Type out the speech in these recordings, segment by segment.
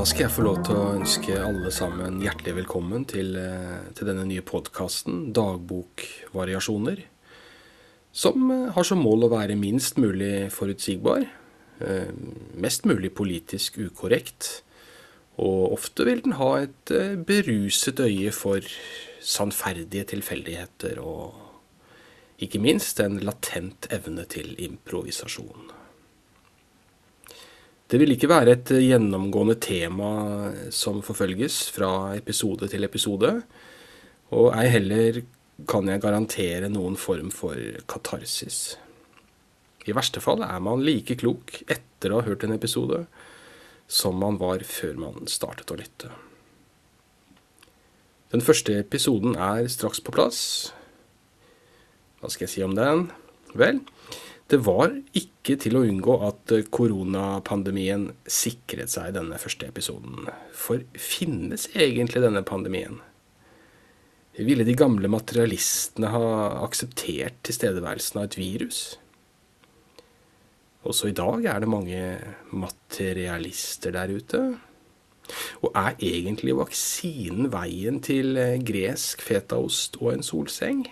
da skal jeg få lov til å ønske alle sammen hjertelig velkommen til, eh, til denne nye podkasten Dagbokvariasjoner, som eh, har som mål å være minst mulig forutsigbar, eh, mest mulig politisk ukorrekt, og ofte vil den ha et beruset øye for sannferdige tilfeldigheter og ikke minst en latent evne til improvisasjon. Det vil ikke være et gjennomgående tema som forfølges fra episode til episode, og ei heller kan jeg garantere noen form for katarsis. I verste fall er man like klok etter å ha hørt en episode som man var før man startet å lytte. Den første episoden er straks på plass. Hva skal jeg si om den? Vel, det var ikke til å unngå at koronapandemien sikret seg denne første episoden. For finnes egentlig denne pandemien? Ville de gamle materialistene ha akseptert tilstedeværelsen av et virus? Også i dag er det mange materialister der ute. Og er egentlig vaksinen veien til gresk fetaost og en solseng?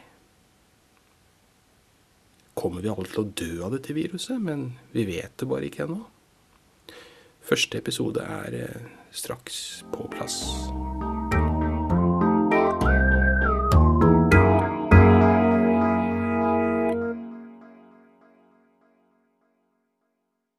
kommer vi alle til å dø av dette viruset, men vi vet det bare ikke ennå. Første episode er eh, straks på plass.